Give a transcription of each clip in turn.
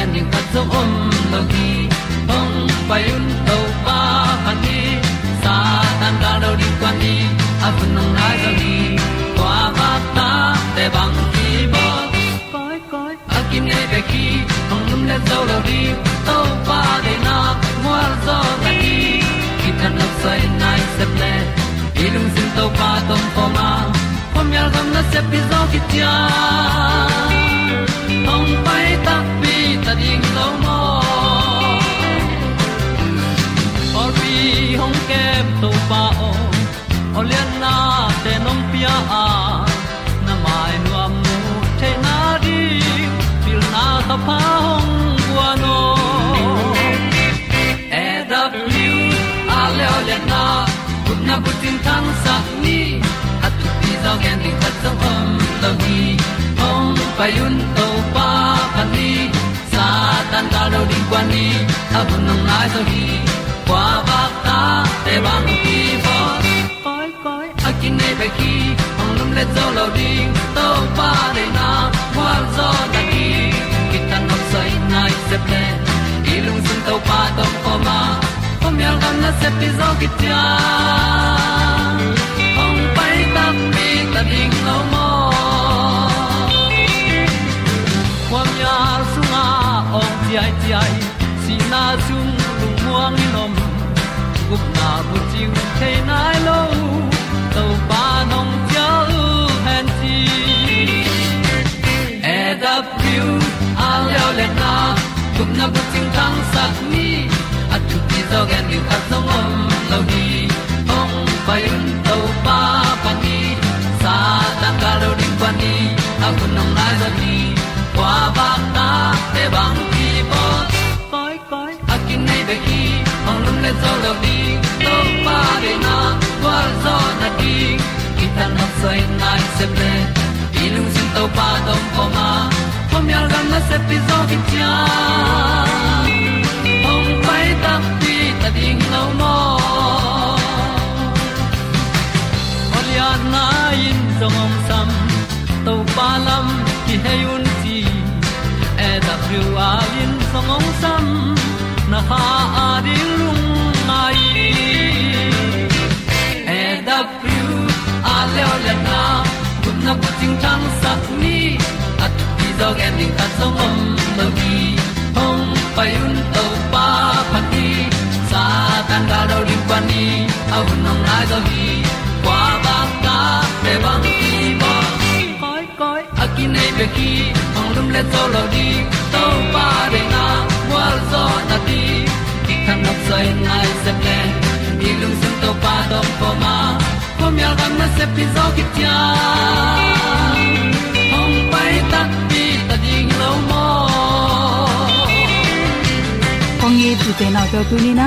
ti gen ni khat zo om lo gi hong pai un to pa kan ni sa tan da do di kwan ni a bu zo ni kwa ba ta te bang ki bo koi koi a kim nei be ki hong lum le zo lo di to pa de na mo zo ta ni ki tan no sai nai se ple ilung sin to pa tom pa ma. Pom yal gam na se pi zo ki tia hong a na mai nu am nu te na di pil na ta pa hong bua no e da blue a le olian na kun na bu tin tan sa ni. At ti zo gen di khat zo om lo ni hong pai un to pa pa ni. Sa tan da lo di kwa ni. A bu nang mai zo hi kwa ba ta te bang ki bo koi koi a kin nei ba ki le zo lo đi to pa de na kwa zo da ki ki tan nok sai nai se ple lung sun to pa tom ko ma. Pom yal gam na se pi zo ki tia hong pai ta mi ta ding lo mo kwam ya sunga ong ti ai ti ai si na zum lung muang ni nom gup na bu chiu the nai lo to pa nong na bu chiu tang sat ni at tu ti zo gen ni at zo om lo ni ong pai un to pa pa ni. Sa ta ka lo ding pa ni. A bu nong lai za ni kwa ba ta te bang ki bo koi koi a kin nei be ki ong lum le zo lo di to pa de na. Kwa zo na di ki ta na sai nai se ple ilung sin to pa tom ko ma pom yal gam na se pi zo ki tia ong pai ta pi ta ding lo mo. Olia na in song om sam to pa lam ki hay un ti e da thru a in song om sam, na ha a di lung mai. E da thru a le o le na, kun na ko ting chang sat ni at ti dog ending ta zong om lo gi hong pai un to pa pa ti sa tan ga do ri pa ni au nong lai do gi kwa ba ta pe bang ki bo koi koi a ki nei be ki hong lum le to lo di to pa de na wa zo na ti ki kan nok sai nai se ple ni lung sun to pa do po ma. Po mi al gam na se pi zo ki ti hong pai ta kong i tu te na te tu ni na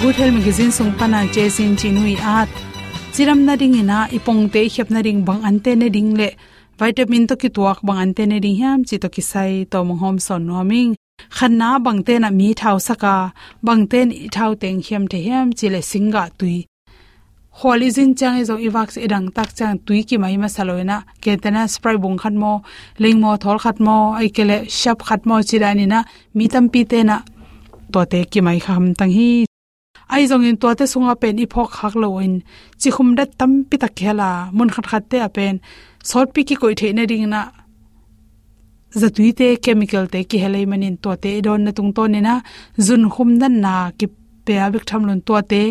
good health magazine sung pana che sin chinui at chiram na ding ina, ipong te khep na ring bang ante ne ding le. Vitamin to ki tuak bang ante ne ding hiam, chi to ki sai to mong hom son no ming. Khanna bang te na mi thau saka, bang ten i thau teng hiam the hiam, chi le singa tui. Holy chang ezo iwak se dang tak chang tui ki mai ma saloina ketena spray bung khat mo lingmo thol khat mo, ai kele shap khat mo chirani na mi tam pi te na ตัวเตกี่ไม่คำตั้งฮีไอ้จงอินตัวเตสุงอาเป็นอีพอกฮักโลอินจิคุมดัดตั้มปิตะเคลามุนขัดขัดเตะเป็นสอดปีกิโกยเทนดิงนะจะตุยเตเคมิคอลเตกี่เฮลัยมันินตัวเตโดนนนตรงต้นเนี่ยนะจุนคุมดันนากิ pe abik tham lon to te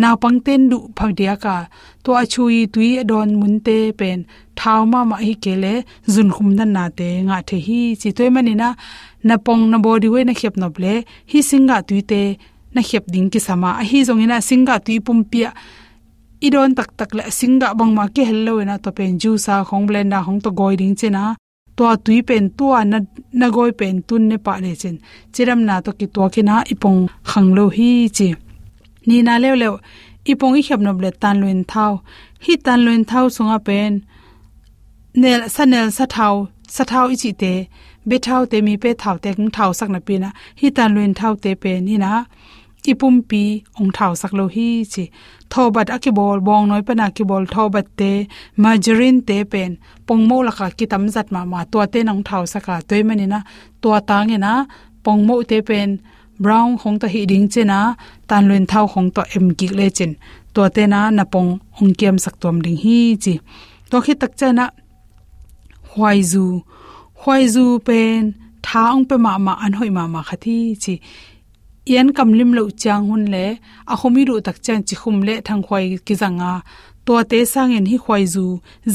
na pang ten du phagdia ka. To achui tui don mun te pen, thau ma ma hi kele zun khum na na te. Nga the hi chi toy mani na na pong na body we na khep no ble hi singa tui te, na khep ding ki sama a hi zong ina singa tui pum pia. Idon tak tak la singa bang ma ke hello na to pen ju sa khong blenda na hong to goi ding chena to tui pen tua na na goi pen tun ne pa le chen chiram na to ki to ki na ipong khang lo hi chi ni na le le ipong i khap no ble tan luin thau hi tan luin thau sunga pen nel sanel sa thau sa thau i chi te be thau te mi pe thau te ng thau sak na pi na hi tan luin thau te pe ni na ipum pi ong thau sak lo hi chi thobat akibol bong noi pana kibol thobat te margarine te pen pongmo laka kitam zat ma ma to te nong thau saka toy mani na to tang na pongmo te pen brown khong ta hi ding chena tan luen thau khong to em ki le chen to te na na pong ong kiam sak tom ding hi chi to khi tak chana hwai zu hwai zu pen tha ong pe ma ma an hoi ma ma khathi chi yan kamlim lo chang hun le, a khomi ru tak chang chi khum le thang khwai ki zanga to te sang en hi khwai zu,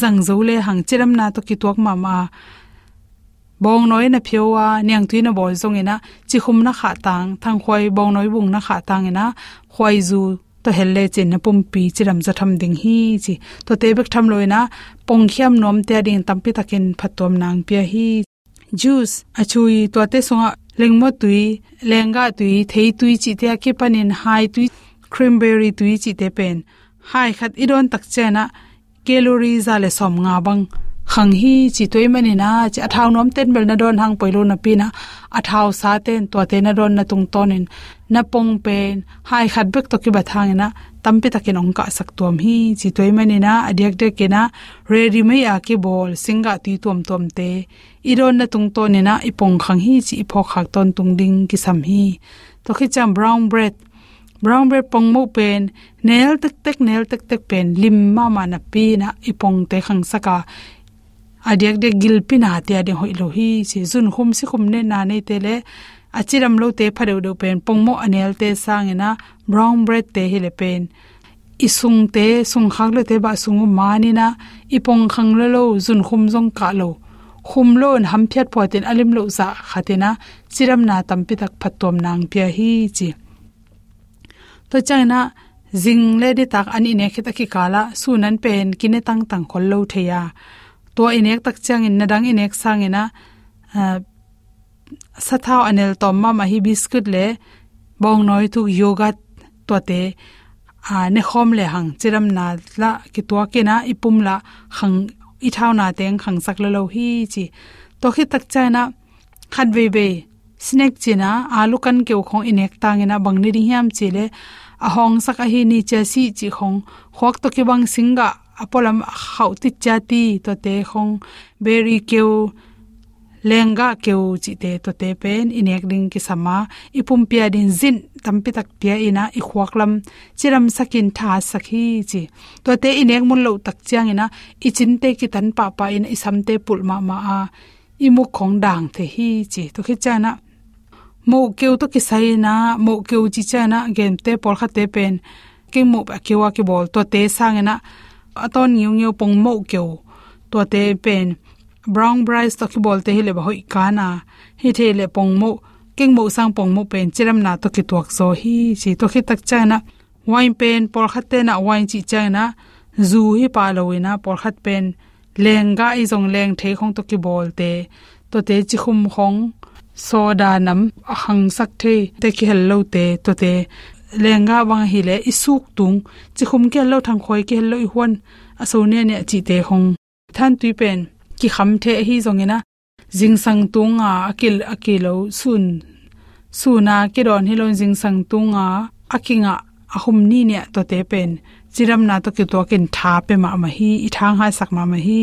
zang zo le hang chiram na to ki tok ma ma bong noi na phiowa nyang tui na bol zong ina chi khum na kha tang, thang khwai bong noi bung na kha tang ina khwai zu, to helle chen na pum pi chiram za tham ding hi chi. To te bek tham loina pong khiam nom te ding tampi takin phatom nang pia hi. Juice achui to te songa lengmo tui lenga tui thei tui chi te ke panin hai tui cranberry tui chi te pen hai khat iron tak chena za le som nga bang khang hi chi toy mani na chi athau nom ten bel na don hang poilo na pi na athau sa ten to te na don na tung tonin na pong pen hai khat bek to ki ba thang na tampi takin ong ka sak tom hi chi toy mani na adiak de ke na ready mai a ki bol singa ti tom tom te iron na tung to ni na ipong khang hi chi ipho khak ton tung ding ki sam hi to khi cham brown bread brown bread pong mo pen nail tek tek nail tek tek pen lim ma ma na pi na ipong te khang saka adiak de gil pina te ade hoi lo hi chi zun khum si khum ne na nei te le achiram lo te phare do pen, pongmo anel te sang ena brown bread te hi le pen. Isung te, sung khak le te ba sung mani na ipong khang le lo zun khum jong ka lo khum lo an ham phiat po ten alim lo za khatina chiram na tampi tak phatom nang pia hi chi. To na zing le de tak ani ne khita ki kala, sunan pen kine tang tang khol lo theya. To inek tak chang in nadang inek sang ina sathau anel tom ma ma hi biscuit le bong noi tu yoga to te a ne khom le hang chiram na la ki to ke na ipum la hang i thau na teng khang sak lo lo hi chi to khi tak cha na khat ve ve snack china alu kan keu khong inek tang ina bang ni ri hiam chi le a hong sak a hi ni cha si chi khong khok to ki bang singa apolam khau ti cha ti to te khong berry keu lenga keu chi te to te pen, inek ding ki sama, ipum pia din zin, tampi tak pia ina i khwaklam chiram sakin tha sakhi chi. To te inek mun lo tak chiang ina i chin te ki tan pa pa in isam te pul ma ma a i mu khong dang the hi chi. To khi cha na, mo keu to ki sai na, mo keu chi cha na gem te por kha te pen ke mo ba kewa ki bol. To te sang ina aton ngiu ngiu pong mo keu to te pen brown rice to ki bol te hi le ba hoi kana. Hi the le pong mo sang pongmo pen chiram na to ki tuak so hi. Chi to khi tak chana wine pen por khatte na wine chi chana zu hi pa loina por khat pen. Lenga i jong leng the khong to ki bol te. To te chi khum khong. Soda nam hang sak the te ki hello te. To te lenga wang hi le isuk tung. Chi khum ke lo thang khoi ke lo i hon aso ne ne chi te khong. Than tui pen ki kham the hi zongena jing sang tunga akil, akilo sun. Suna ki ron hi lon jing sang tunga akinga ahum ni ne to te pen. Chiram na to ki to kin tha pe ma ma hi, i thang ha sak ma ma hi.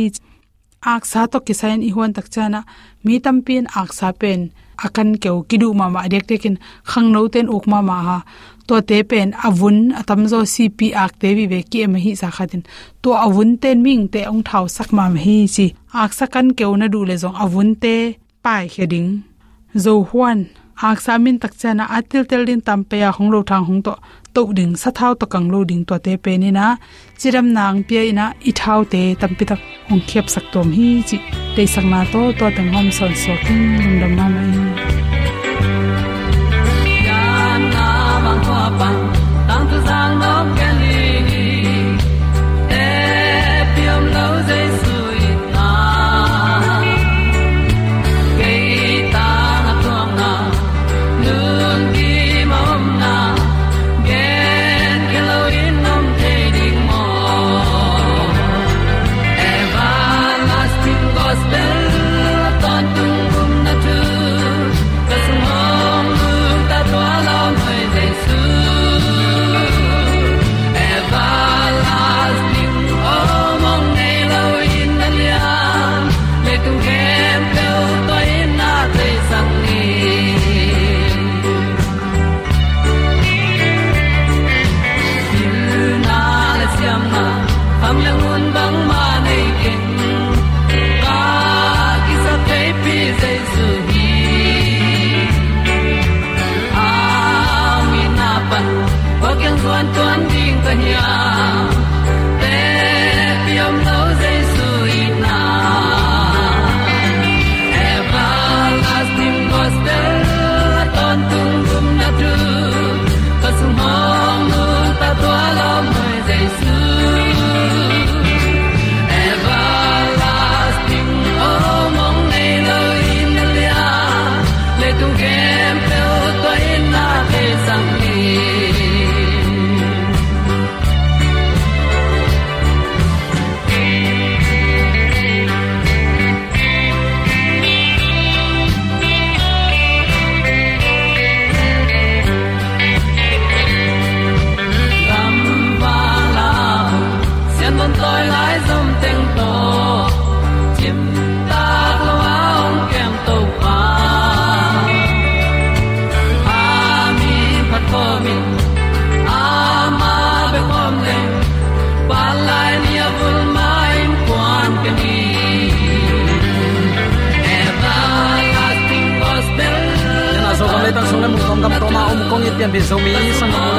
Aksa to ki sain i hon tak chana mi tam pin aksa pen akan keu kidu ma ma dek tekin khang no ten ok ma ma ha. To te pen avun atam zo cp ak te bi ve ki em hi sa khatin to avun ten ming te ong thau sak ma hi chi. Ak sakan keu na du le zong avun te pai heding zo huan ak samin tak chana atil tel din tam pe ya hong lo thang hong to to ding sa thau to kang lo ding to te pe ni na chiram nang pe ina i thau te tam pi tak hong khep sak tom hi chi. Te sang na to to tang hom son so king lum dam mai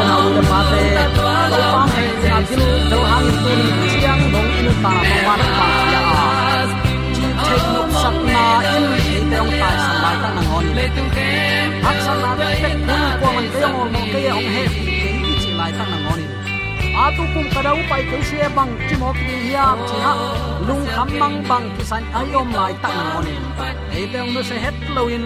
na u le pa te to pa he na gil do hang tu ni chiang dong in ta ma ma pa ya chi thek nok sak na in te ong tai ta na ngon le tu kem hak sang na te pe kun ko man ke ong mo ke ong he ki chi lai ta na ngon a tu kum ka dau pai ke se bang chi mo ki ya chi ha lung kham mang bang ki san ai om lai ta na ngon e te ong no se het lo in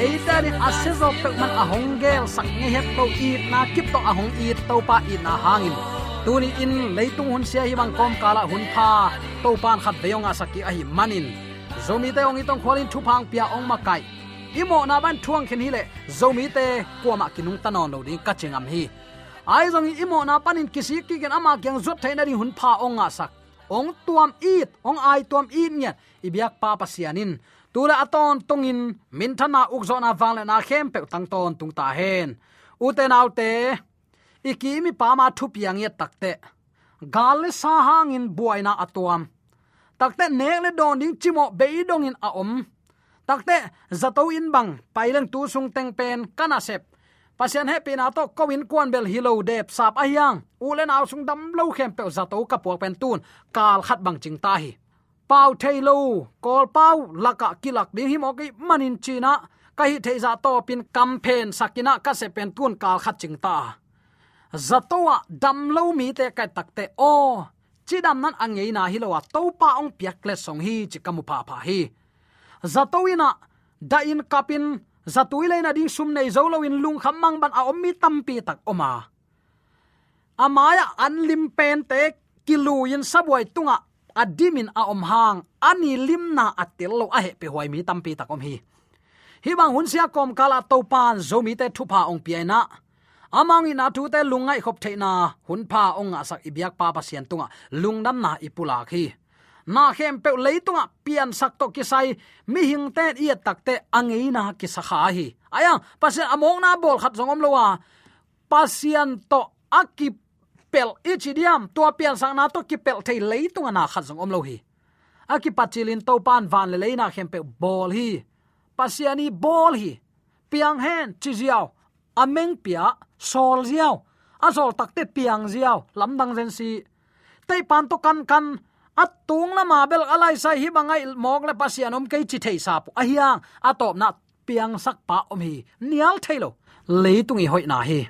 e ta ni asezo pe man a hong gel sak nge het to it na, kip to ahong hong to pa i na hangin. Tuni in leitung hun sia hi bang kom kala hun pha to pan khat beonga saki ahi manin. Zomi te ong itong kholin thu phang pia ong makai imo na ban thuang khen hi le, zomi te kwama kinung tanon lo ding ka chingam hi. Ai zong imo na panin kisi ki gen ama kyang zot thaina ri hun pha ong nga sak. Ong tuam it, ong ai tuam it nya ibyak pa pasianin tula aton tungin min thana ukzona wangle na khem pe tang ton tung ta hen uten autte ikimi pama ma thu piang ye takte gal sa hangin buaina atuam. Takte nek le don ding chimo beidong in aom takte zato in bang pailen tu sung teng pen kana sep. Pasian happy na to kowin kwan bel hilo dep, sap ahyang ulen aw sung dam lo khem pe zato ka pok pen tun. Kal khat bang ching ta hi pau thailo kol pau, laka kilak di hi mo ki manin china ka hi theiza dạ to pin campaign sakina ka se pen tun kal khat chingta zatowa dạ dam à, lo mi te ka takte o. Chidam nan angei na hilowa à, to pa ong piak le song hi chi kamu pa pa hi. Dạ Zatoina à, da in kapin zatui le na ding sum nei zo lo in lung kham mang ban a om mi tam pi tak oma amaya anlim pen te kiluin in tunga adimin a om hang, ani limna atil lo a he pe huai mi tam pi tak hi. Hi bang hun sia kom kala to pan zo mi te thu pa ong pi na. Amang ina thu te lungai khop theina hun pha ong a ibyak pa pa sian tunga lungnam na ipula khi. Na khem pe leitunga pian sak to kisai, mi hing te i takte te na ki sakha hi. Aya pasen among na bol khat zongom lowa. Pasian to akip pel ichidiam to pian sang na to ki pel thei leitunga na khat zongom lo hi. Aki pachilin to pan van le leina khem pe bol hi. Pasiani bol hi. Piang hen, chi jiao ameng pia, sol jiao a sol takte piang ziaw lamdang zen si. Tei pan to kan kan. At tung lama bel alai sai hi bangai mok le pasian om kei chi thei sa pu. A hiang, a top na piang sak pa om hi. Nial thailo leitung i hoi na hi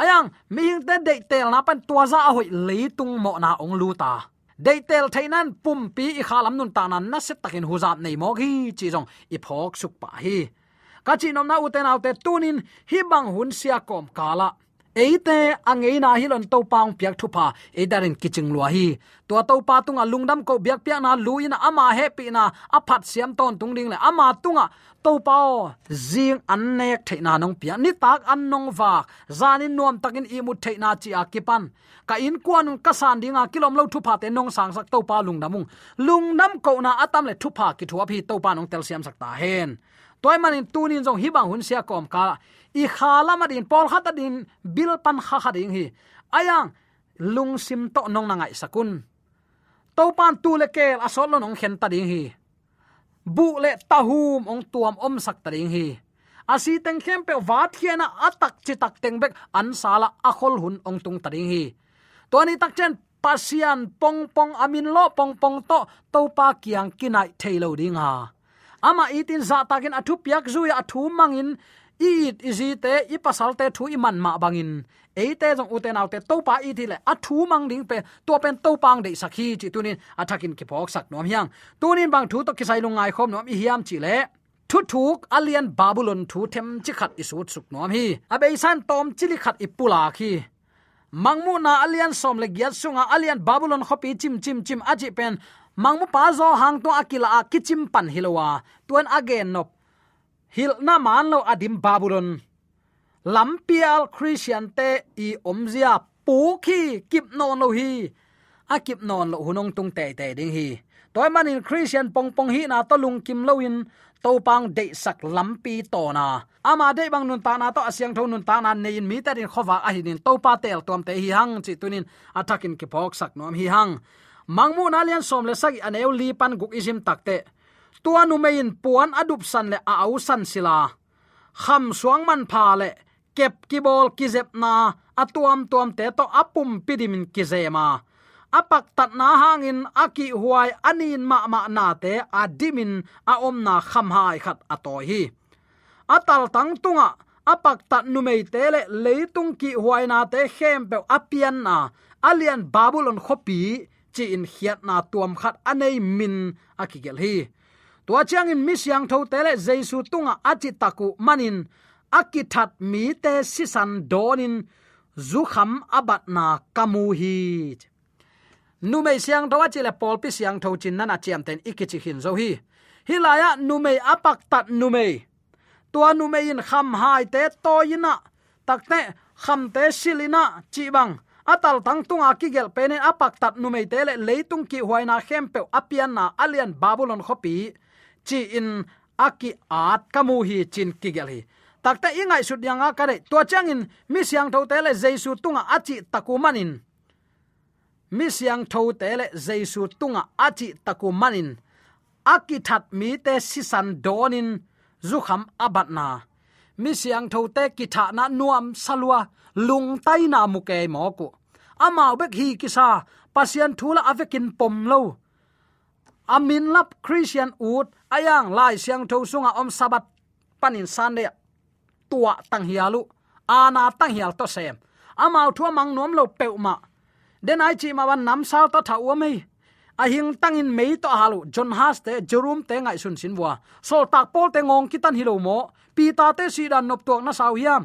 ayang mi hing te de tel na pan tua za a hoi leitung mo na ong lu ta de tel thainan pum pi i khalam nun ta nan na se takin huzap nei mo hi, chi jong i phok suk pa hi. Ka chi nom na uten autte tunin hi bang hun sia kom kala eite angei na hi to paung piak thupa e darin kiching lua hi. To to pa tunga lungdam ko biak piak na luina ama happy na aphat siam ton tungding le ama tunga to pao zing an nek theina nong pia ni tak an nong wa zanin nuam takin i mu theina chi akipan ka in kwan ka san dinga kilom lo thupa te nong sang sak to pa lungdamung lungdam ko na atam le thupa ki thuap hi to pa nong tel siam sak ta hen toy manin tunin jong hibang hun sia kom ka i khala ma din pol khata din bil pan kha kha ding hi. Ayang, lung sim to nong na ngai sakun. To pan tu le kel asol lo nong khen ta ding hi. Bu le tahum ong tuam om sak ta ding hi. Asi teng khem pe wat khiana atak chi tak teng bek an sala akhol hun ong tung ta ding hi. To ni tak chen pasian pong pong amin lo pong pong to to pa kiang kinai thailo ding ha ama itin za takin athu piak zuya athu mangin it izi te i pasal te thu i man ma bangin. Eite jong uten autte to pa i thile a thu mang ding pe to pen to pang de sakhi chi tunin athakin ki phok sak nom hiang. Tunin bang thu to ki sai lungai khom nom i hiam chi le, thu thuk alian babylon thu them chi khat i sut suk nom hi. Abe san tom chili khat i pula khi. Mangmu na alian som le gyat sunga alian babylon khopi chim chim chim aji pen mangmu pa zo hang to akila a kichim pan hilowa. Tuan again nop. Hil na man lo adim babylon. Lampial christian te i omzia pu khi kip non lo hi. A kip non lo hunong tung te te ding hi. Toy manin christian pong pong hi na to lung kim lo in to pang de sak lampi to na. Ama de bang nun ta na to asyang thon nun ta na ne in mi ta din khowa a hin to pa tel tom te hi hang chi tunin. Atakin ki pok sak nom hi hang mangmu na lian som le sak aneu li pan guk izim takte tua nu mein puan adup san le a au san sila. Kham suang man pha le, kep ki bol ki zep na atuam tuam te to apum pidimin ki zema. Apak tat na hangin aki huai anin ma ma na te adimin a om na kham hai khat atoi hi. Atal tang tunga apak tat nu mei te le leitung ki huai na te khem pe apian na alian babylon khopi chi in khiat na tuam khat anei min akigel hi. Tua chang in misyang tho tele jesu tunga achi taku manin akithat mi te sisan donin, zu kham abat na kamu hi. Nu mei siang tho chi le pol pi siang tho chin na na chiam ten ikichi hin zo hi. Hilaya nu mei apak tat nu mei. Tua nu mei in kham hai te toyina takte kham te silina, chi bang atal tang tunga ki gel penen apak tat nu mei te leitung ki huaina khempe apian na alian babylon khopi. Chi in aki at kamu hi chin kigel hi. Takta ingai sut yanga kare to changin mi siang tho tele jesu tunga achi takumanin. Mi siang tho tele jesu tunga achi takumanin. Aki that mi te sisan donin. Zukham abatna mi siang tho te ki tha na nuam salwa lung tai na mu ke mo ku. Amao bek hi kisa pasian thula avekin pom lo. Amin lap christian ut ayang lai siang tho sunga om sabat panin sande tua tang hialu ana tang hial to sem. Amao thua mang nom lo peuma den ai chi ma wan nam sao to tha uam a hing tangin mei to halu john has te jerum te ngai sun sin wa sol tak pol te ngong kitan hilo mo pi ta te si dan nop tok na sau hiam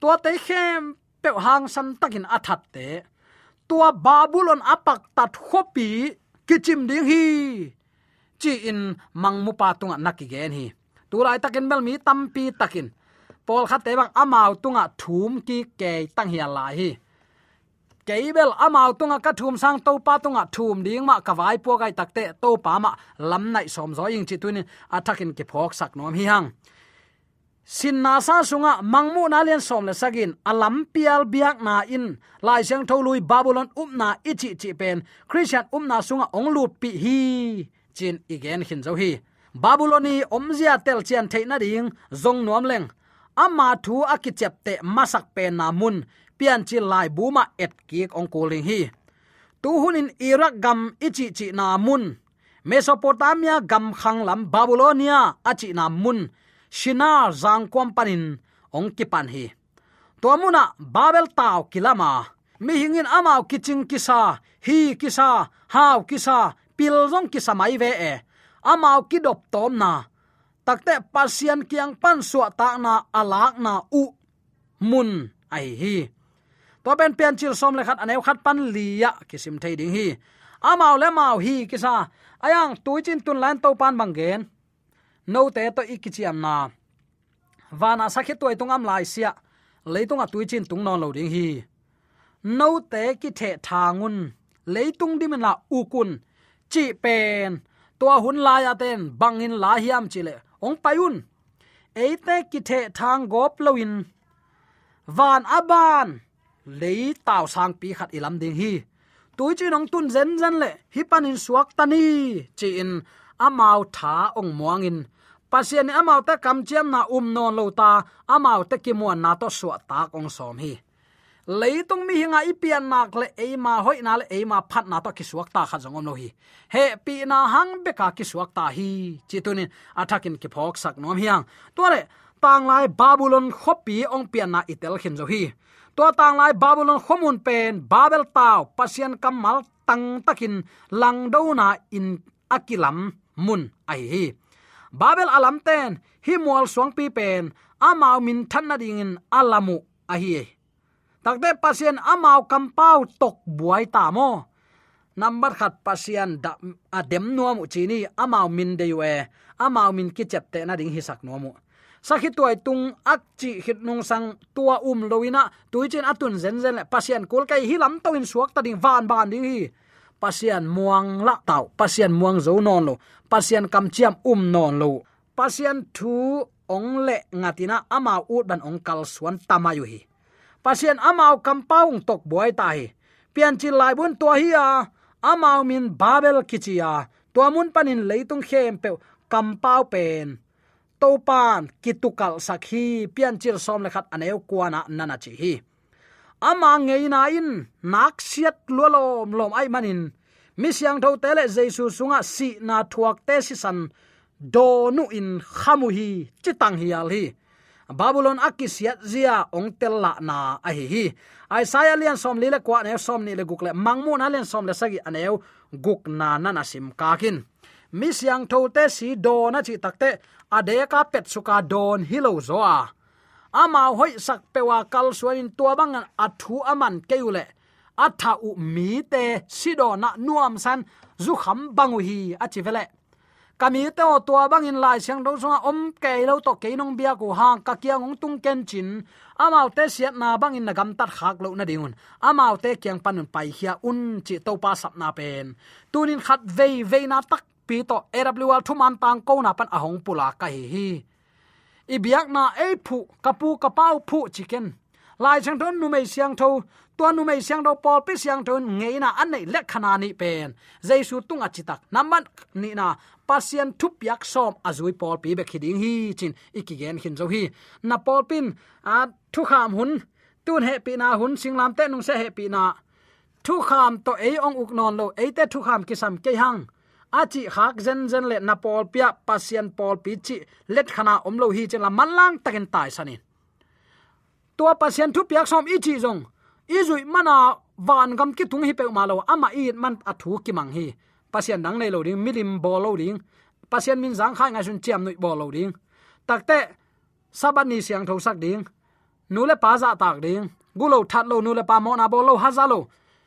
to te khem pe hang san takin athat te tua babylon apak tat khopi kichim ding hi chi in mangmu patunga nakigen hi tulai takin bel mi tampi takin pol kha te bang amau tunga thum ki ke tang hial lai hi keibel amau tunga ka thum sang to pa tunga thum ding ma ka vai po gai takte to pa ma lam nai som zo ing chi tunin athakin ke phok sak nom hi hang sin na sa sunga mangmu na lian som le sagin. Alam pial biak na in. Lai siang tho lui babylon up na ichi chi pen. Christian um na sunga ong lut pi hi. Chin igen hin zo hi. Babyloni omzia tel chian theina ding. Zong nuam leng. Ama thu akichep te masak pe na mun. Pian chi lai buma et ki ong koling hi. Tu hunin iraq gam ichi chi na mun. Mesopotamia gam khang lam babylonia achi na mun shinar zang panin ong kipan hi. To muna, babel taw kilama. Mi hingin amao kiching kisa, hi kisa haw kisa pilzong kisa mai ve e. Amao kidop tom na. Takte, pasian kiang pan suwa ta na alak na u mun ai hi. To ben pian chil som le khat anew khat pan liya kisim thei ding hi. Amao le mau hi kisa. Ayang tuichin tun lan to pan bangen no te to ikichiam na wana sakhe toy tungam lai sia. Leitunga tuichin tung non lo ding hi. No te ki the thangun leitung dimin la ukun chi pen. Tua hun la ya ten. Bangin la hiam chile ong payun eite ki the thang gop loin van aban lei taw sang pi khat ilam ding hi. Tui chi nong tun zen zen le. Hi panin suak tani chi in. Amau tha ong muangin pasien amau ta kam chiam na um non lo ta amau ta ki muan na to suwa ta kong som hi. Leitung mi hinga ipian nak le eima hoi na le eima phat na to ki suak ta kha jongom lo hi. He, pi na hang be ka ki suak ta hi. Chitunin athakin ki phok sak nom hiang. To le, tang lai babylon khopi ong pian na itel khin zo hi. To tang lai babylon khomun pen, babel tao pasien kamal tang takin lang do na in akilam mun ai hi babel alam ten, hi mual suang pi pen, amao min than na ding in alamu a hi e. takte pasien amao kampau tok buai ta mo. Number khat pasien da adem nuam uchini amao min de we amao min ki chep te na ding hi sak nuamu. Sakhi tuai tung ak chi hit nung sang tua um loina tuichin atun zen zen le pasien kul kai hi lam to in suak ta ding van ban ding hi pasian muang la tau. Pasian muang zo non lo pasian kam chiam um non lo pasian thu ong le ngatina ama ut ban ong kal suan tamayu hi. Pasian amau kampaung tok boy ta hi. Pian chi lai bun to hi a. Amau min babel kichia to mun panin leitung khem pe kampau pen. Topan kitukal sakhi pian chir som le khat aneu kwana nana chi hi ama ngei na in nak siat lolom lom ai manin. Mi siang tho tele jesu sunga si na thuak te si san. Do nu in khamu hi, chitang hi hi. Babylon akisiat zia ong tel la na a hi hi. Isaiah lian som lile kwa ne, som ni le guk le mangmu na lian som le sagi aneu guk na na na sim ka kin. Mi siang tho te si do na chi takte ade ka pet suka don hilo zoa a ama hoi sak pewa kal suanin tua bang athu aman keule atha u mi te sido na nuam san zu kham bangu hi achi vele. Kami te o tua bang in lai siang do zong om ke lo to ke nong bia ku hang ka kia ngong tung ken chin. Amao te siat na bang in na gam tat khak lo na dingun. Amao te kyang panun pai hia un chi to pa sap na pen. Tunin khat ve ve na tak pi to awl thuman tang ko na pan ahong pula ka hi hi ibiak na e phu, kapu kapau phu chicken. Lai chang thon nu mei siang tho to nu mei siang do pol pi siang thon ngei na an nei lek khana ni pen. Jaisu tung achitak namban ni na pasien thup yak som azui pol pi be khiding hi chin, ikigen hin zo hi. Na pol pin, a thu kham hun, tun he pi na hun, singlam te nung se he pi na thu kham to ei ong uk non lo, ei te thu kham kisam ke hang achi khak zen zen le na pol pia, pasien pol pi chi, let khana omlo hi chen la manlang takin tai sanin tua pasien thu piak som ichi jong izui mana van gam ki tung hi pe ma lo, ama i man athu ki mang hi. Pasien dang nei lo ding milim bol lo ding. Pasien min zang khai nga sun chiam noi bol lo ding. Takte sabani siang tho sak ding. Nule pa za tak ding. Gulo that lo nule pa mo na bol lo, ha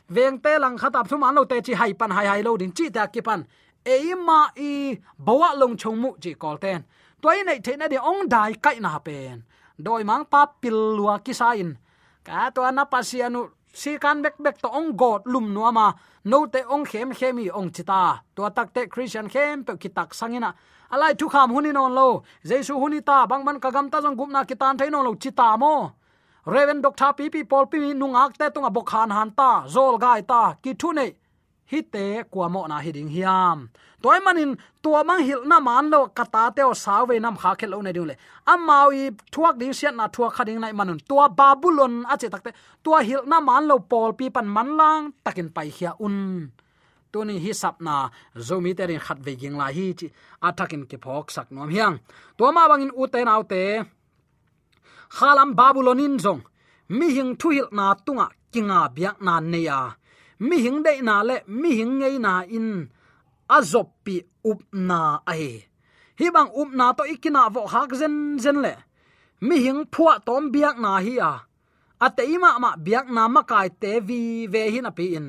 veng te lang khatap thum an lo te chi hai pan, hai hai lo ding, chi ta ki pan eima i bawa long chong mu chi kol ten. Toy nei the na de ong dai kai na pen. Doi mang pa pil lua ki sa ka to na pasianu si kan bek bek to ong god lum nu ama no te ong khem khemi ong chita. To tak te christian khem pe kitak sangina alai thu kham huni non lo. Jesu huni ta bang man kagam ta jong gumna kitan thaino lo chita mo. Reven doctor pi pi pol pi nungak te tunga bokhan han ta. Zol gai ta. Ki thu nei hi te kwa mo na hiding hiam. Toy manin, tua mang hil na man lo kata teo o saw ve nam kha khel lo ne dule amau i thuak ding siat na thuak khading nai manun. Tua babulon a che takte tua hil na man lo pol pi pan man lang, takin pai khia un. Tuni hi sapna zomi terin khat ve ging la hi chi atakin ke phok sak nom hiang. To ma bangin u te te khalam babulonin zong. Mi hing thu hil na tunga kinga biak na neya mi hing dei na le mi hing ngei na in. Azop pi up na ai hi bang up na to ikina vo hak zen zen le. Mi hing phua tom biak na hi a. Ateima ma biak na ma kai te vi ve hin api in.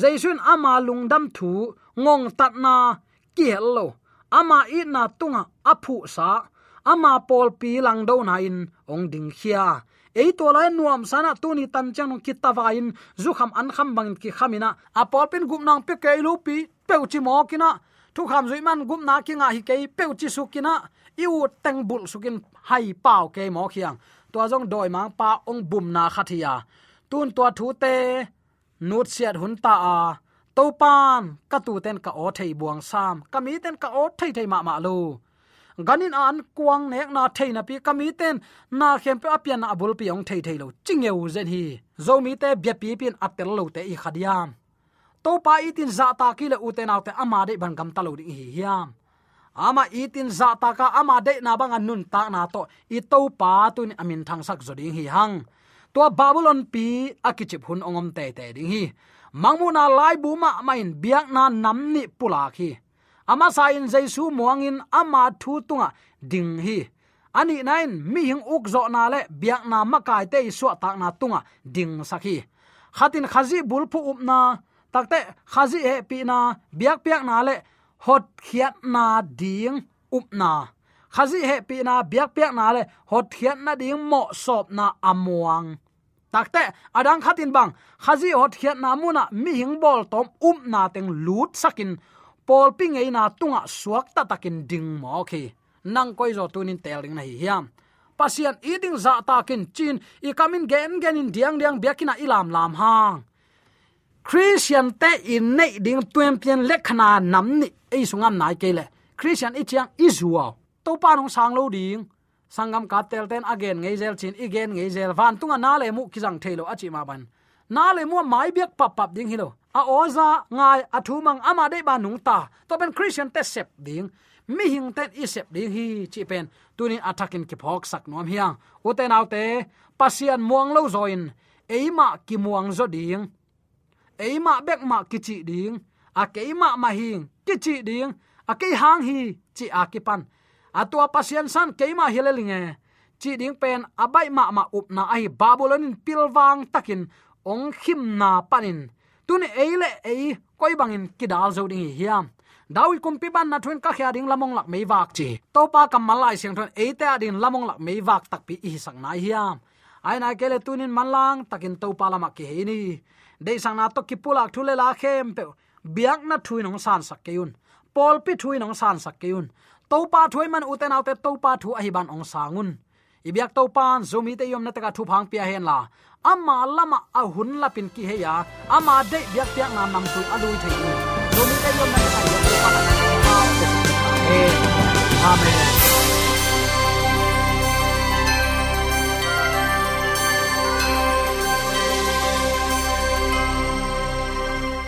Jaisun ama lungdam thu, ngong tat na ki hello ama i na tunga aphu sa. Ama pol pi lang do na in, ong ding khia ei to lai nuam sana tu ni tan chang ki tawain zu kham an kham bang ki khamina. A pol pin gum nang pe ke lu pi pe chi mo kina thu kham zui man gum na ki nga hi ke pe chi su kina iu teng bul sukin hai pau ke mo khiang to jong doi mang pa ong bum na khathia. Tun to thu te, nut siat hun ta a. To pan ka tu ten ka o thei buang sam. Kami ten ka o thei thei ma ma lo ganin an kuang nek na theina pi kami ten. Na khem pe apian na bul pi ong thei thei lo. Chingeu zen hi. Zomi te bia pi pin atel lo te i khadiam. To pa itin za ta ki le uten autte ama de ban gam ta lo ding hi hiam. Ama itin za ta ka ama de na bang nun ta na to. I to pa tun amin thang sak zo ding hi hang. To babylon pi akichip hun ongom te te ding hi. Mangmu na lai bu ma main biak na nam ni pula khi ama sa in jaisu muangin ama thu tunga ding hi. Ani nain mi hing uk zo na le biak na makai te su ta na tunga ding sakhi khatin khazi bulphu upna takte khazi e pi na, biak piak na le hot khiat na ding upna khazi he pi na, biak piak na le hot khiat na ding mo sop na amuang. Takte adang khatin bang, khazi hot khiat na muna mi hing bol tom up na teng lut sakin pol ping ei na tunga suak ta takin ding mo khi nang koi zo tunin teling na hi hiam. Pasian eating za dạ takin chin i kamin gen gen in diang diang biakina ilam lam hang. Christian te in nei ding tuem pian lekhana nam ni ei sungam nai kele christian i chiang israel to pa nong sang lo ding sangam ka tel ten again ngei zel chin again ngei zel van tunga na le mu kizang thelo achi ma ban na le mu mai biak pap pap ding hilo a oza ngai athu mang ama de ba nung ta. To ben christian te sep ding. Mi hing ten i sep ding hi, chi pen. Tunin attacking ki phok sak nom hiang. Uten autte pasian muang lo zoin. Eima ki muang zo ding. Eima bek ma kichi ding. A keima ma hing kichi ding. A ke hang hi, chi a ki pan. Atua pasian san keima hilelinge chi ding pen abai ma ma up na ai babylon pilwang takin. Ong khim na panin tun e eile ei koi bangin kidal zo ding hiam. Dawi kumpi ban na thun ka khya ding lamong lak mei wak chi. To pa kam malai siang thon ei ta din lamong lak mei wak tak pi i sang nai hiam. Ai na kele tunin manlang takin to pa lama hi ni. De sang na to ki pulak thule la khem pe biak na thui nong san sak keun pol pi thui nong san sak keun to pa thui man uten autte to pa thu ahi ban ong sangun ibyak to pan zumi te yom na taka thu phang pia hen la ama lama a hun la pin ki heya. Ama de biak tiak na nam tu adui thei. Ni zumi ka yom na ka yom pa amen amen.